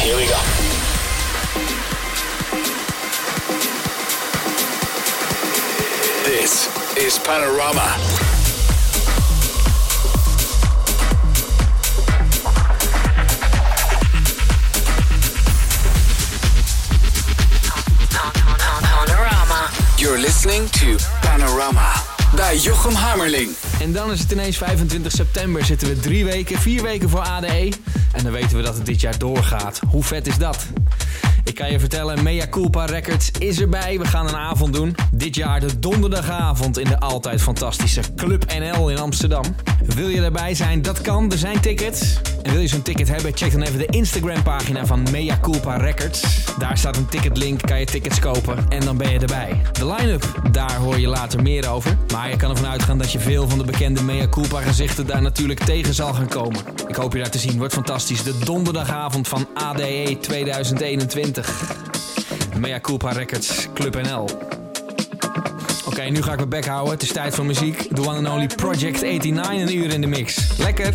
Here we go. This is Panorama. Panorama. You're listening to Panorama bij Jochem Hammerling. En dan is het ineens 25 september. Zitten we drie weken, vier weken voor ADE. En dan weten we dat het dit jaar doorgaat. Hoe vet is dat? Ik kan je vertellen, Mea Culpa Records is erbij. We gaan een avond doen. Dit jaar de donderdagavond in de altijd fantastische Club NL in Amsterdam. Wil je erbij zijn? Dat kan. Er zijn tickets. En wil je zo'n ticket hebben? Check dan even de Instagram pagina van Mea Culpa Records. Daar staat een ticketlink, kan je tickets kopen en dan ben je erbij. De line-up, daar hoor je later meer over. Maar je kan ervan uitgaan dat je veel van de bekende Mea Culpa gezichten daar natuurlijk tegen zal gaan komen. Ik hoop je daar te zien. Wordt fantastisch. De donderdagavond van ADE 2021. Mea Culpa Records, Club NL. Oké, nu ga ik mijn bek houden. Het is tijd voor muziek. The one and only Project 89, een uur in de mix. Lekker!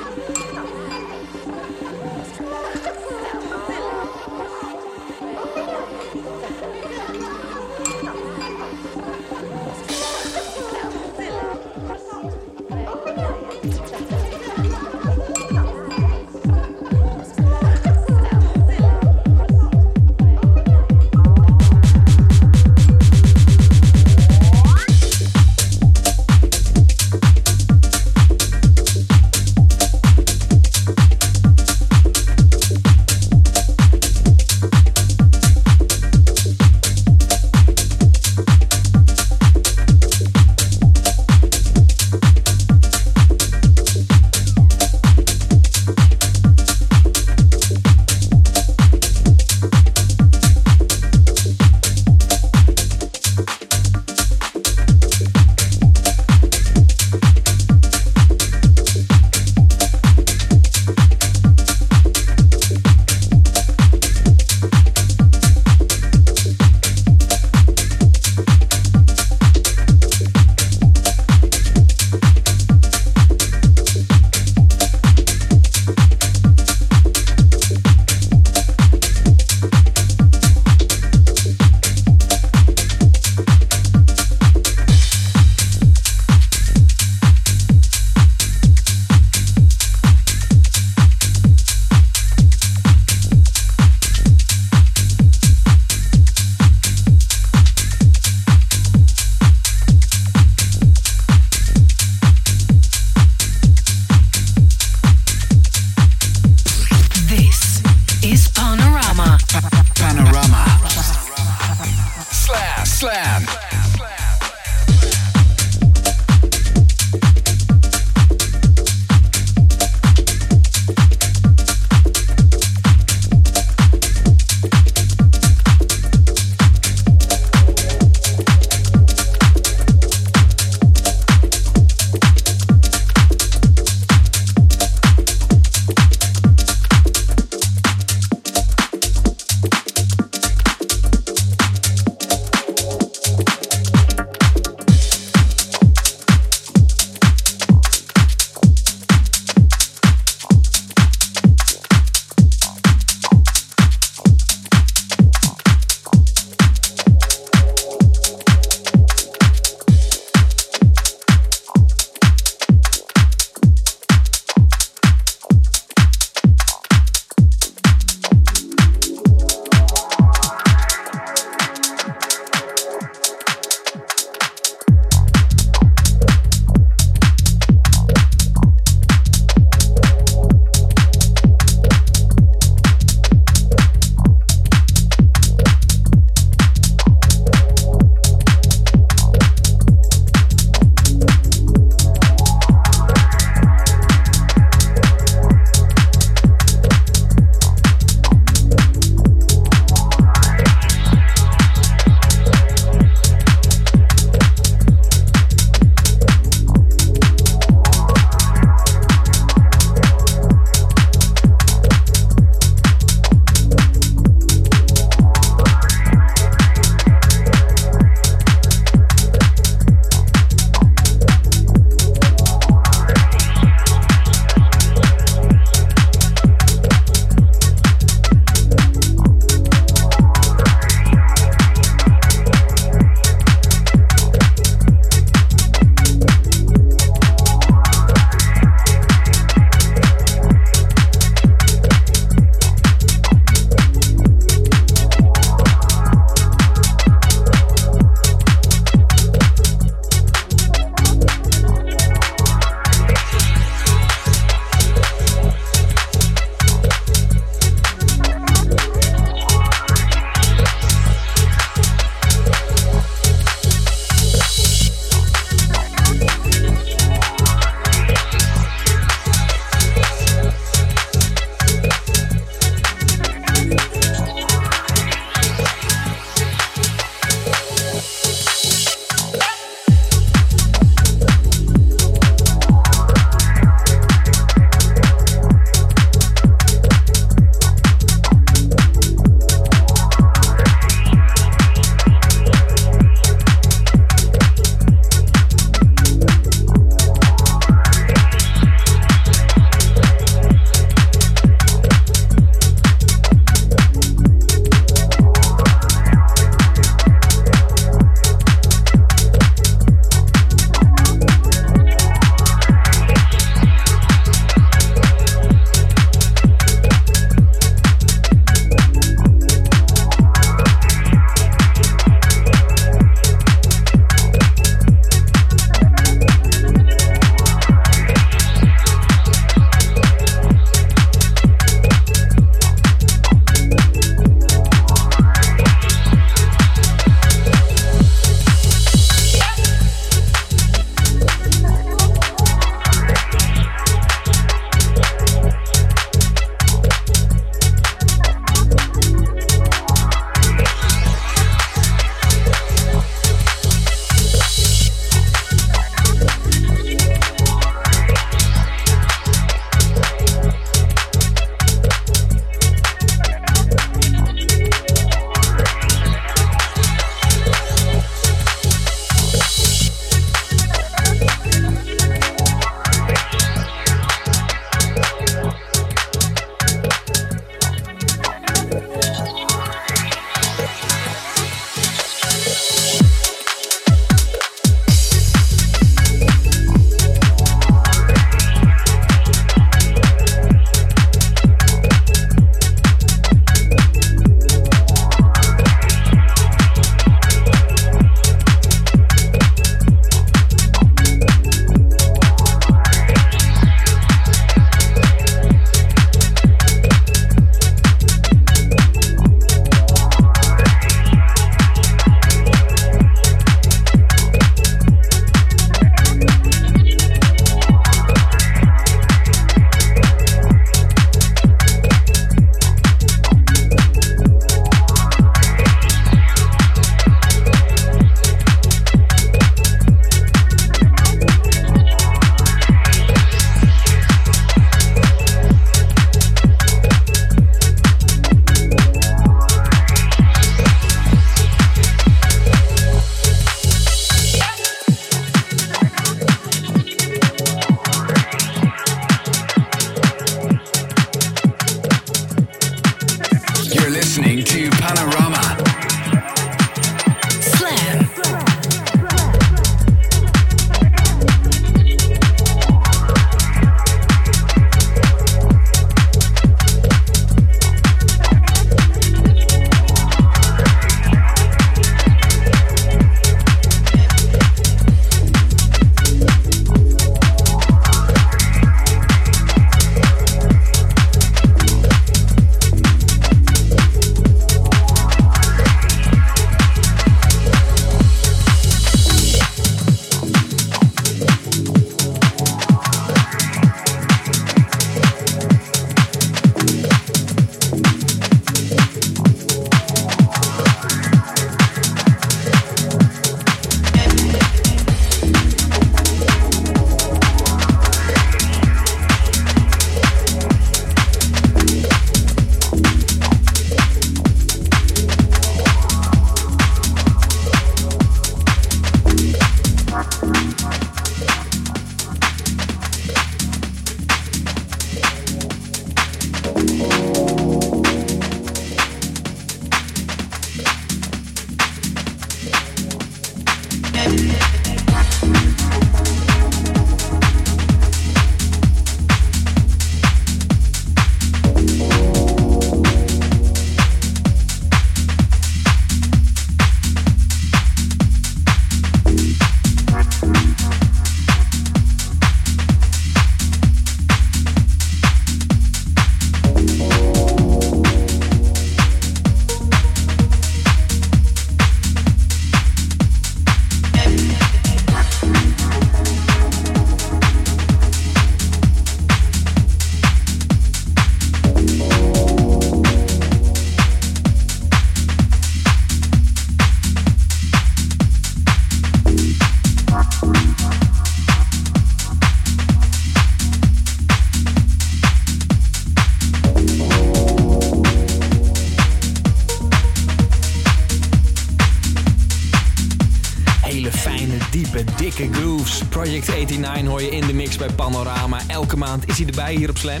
Project 89 hoor je in de mix bij Panorama. Elke maand is hij erbij hier op Slam.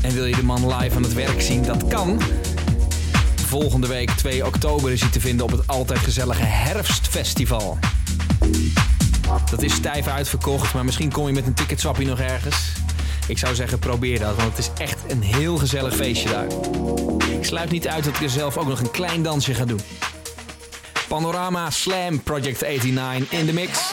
En wil je de man live aan het werk zien? Dat kan. Volgende week 2 oktober is hij te vinden op het altijd gezellige Herfstfestival. Dat is stijf uitverkocht, maar misschien kom je met een ticketswappie nog ergens. Ik zou zeggen, probeer dat, want het is echt een heel gezellig feestje daar. Ik sluit niet uit dat ik er zelf ook nog een klein dansje ga doen. Panorama Slam Project 89 in de mix.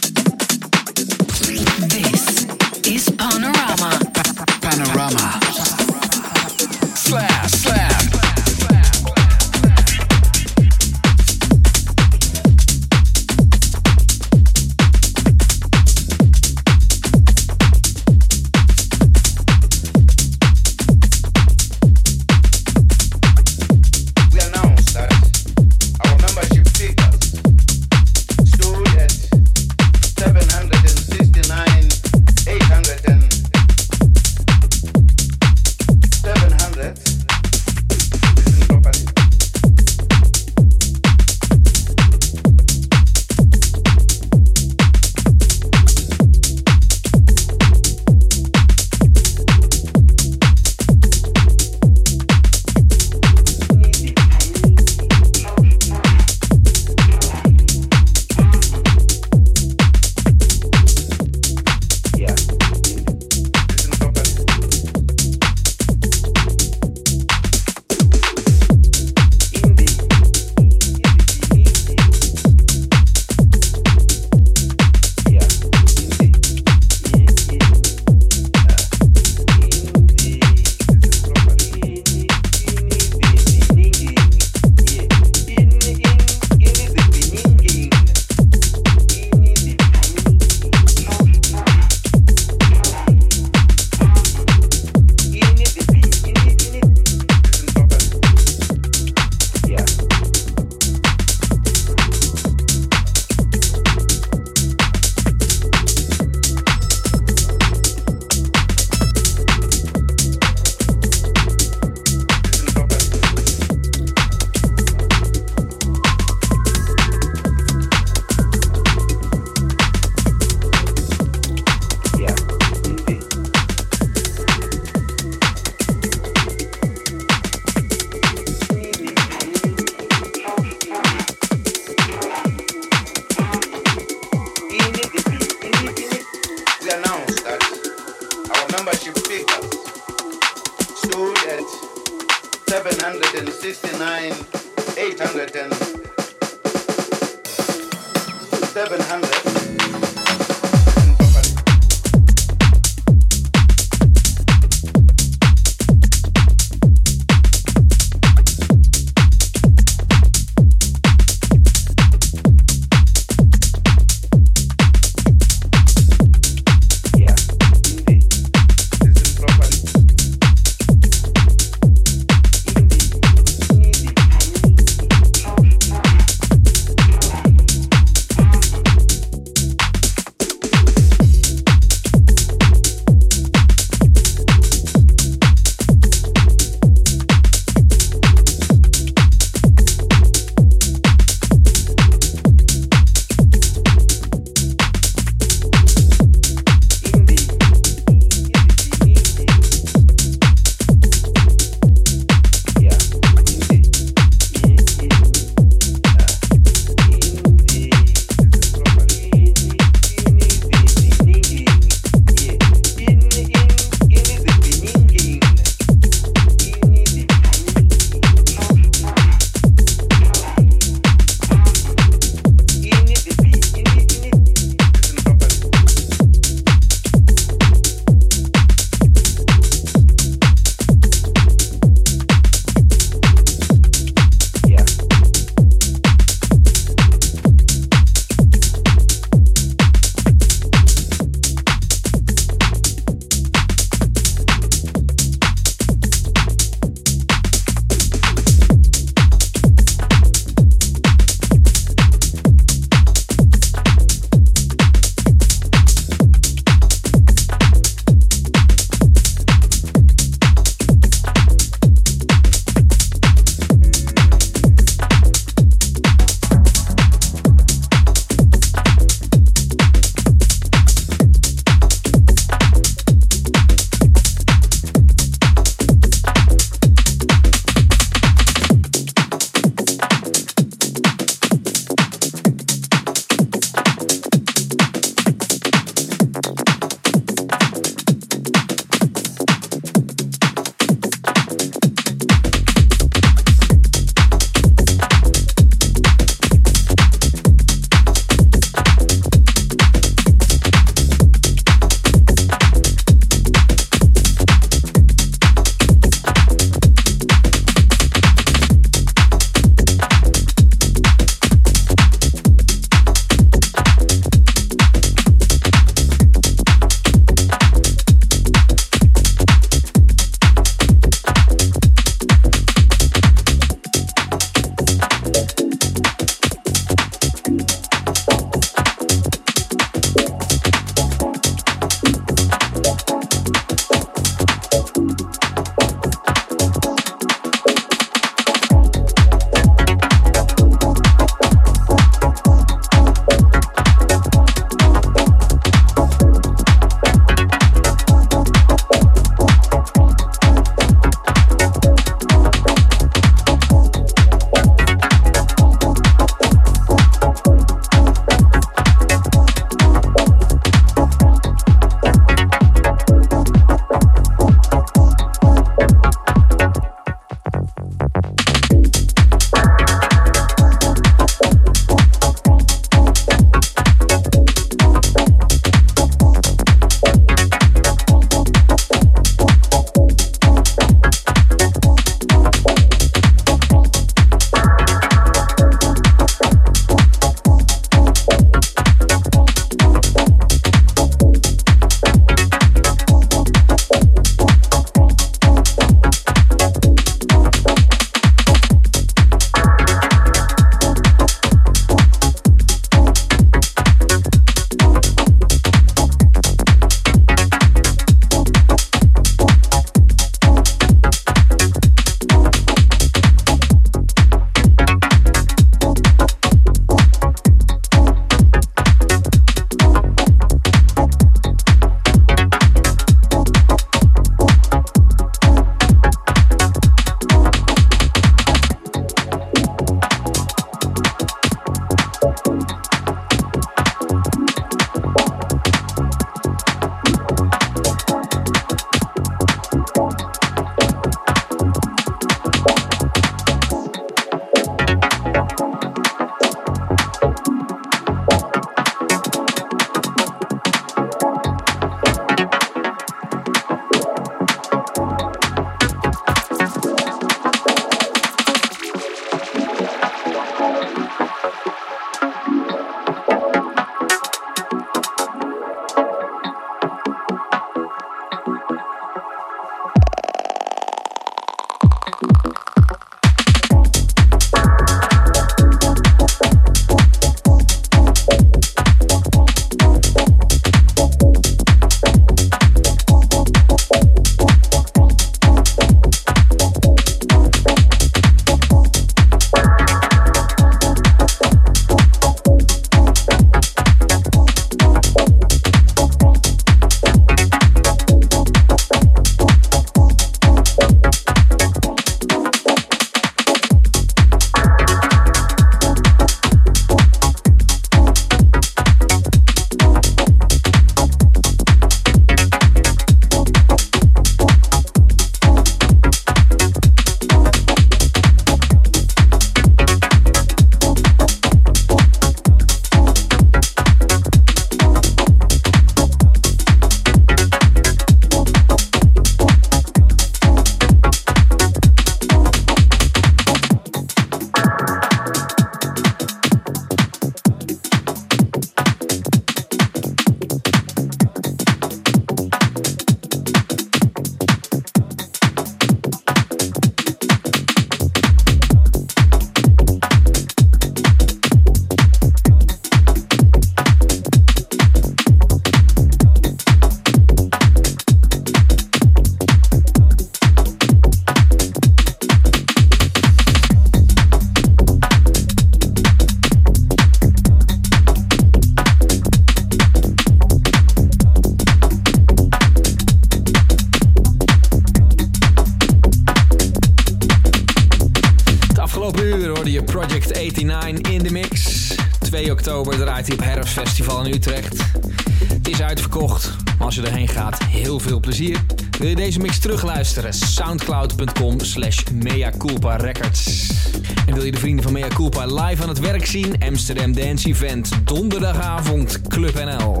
Zien? Amsterdam Dance Event, donderdagavond, Club NL.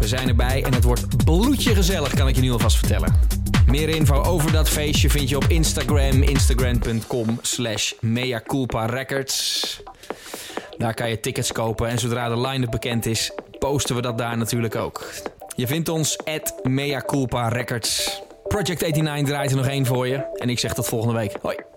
We zijn erbij en het wordt bloedje gezellig, kan ik je nu alvast vertellen. Meer info over dat feestje vind je op Instagram, instagram.com slash Records. Daar kan je tickets kopen en zodra de line-up bekend is, posten we dat daar natuurlijk ook. Je vindt ons at Mea Records. Project 89 draait er nog één voor je en ik zeg tot volgende week. Hoi!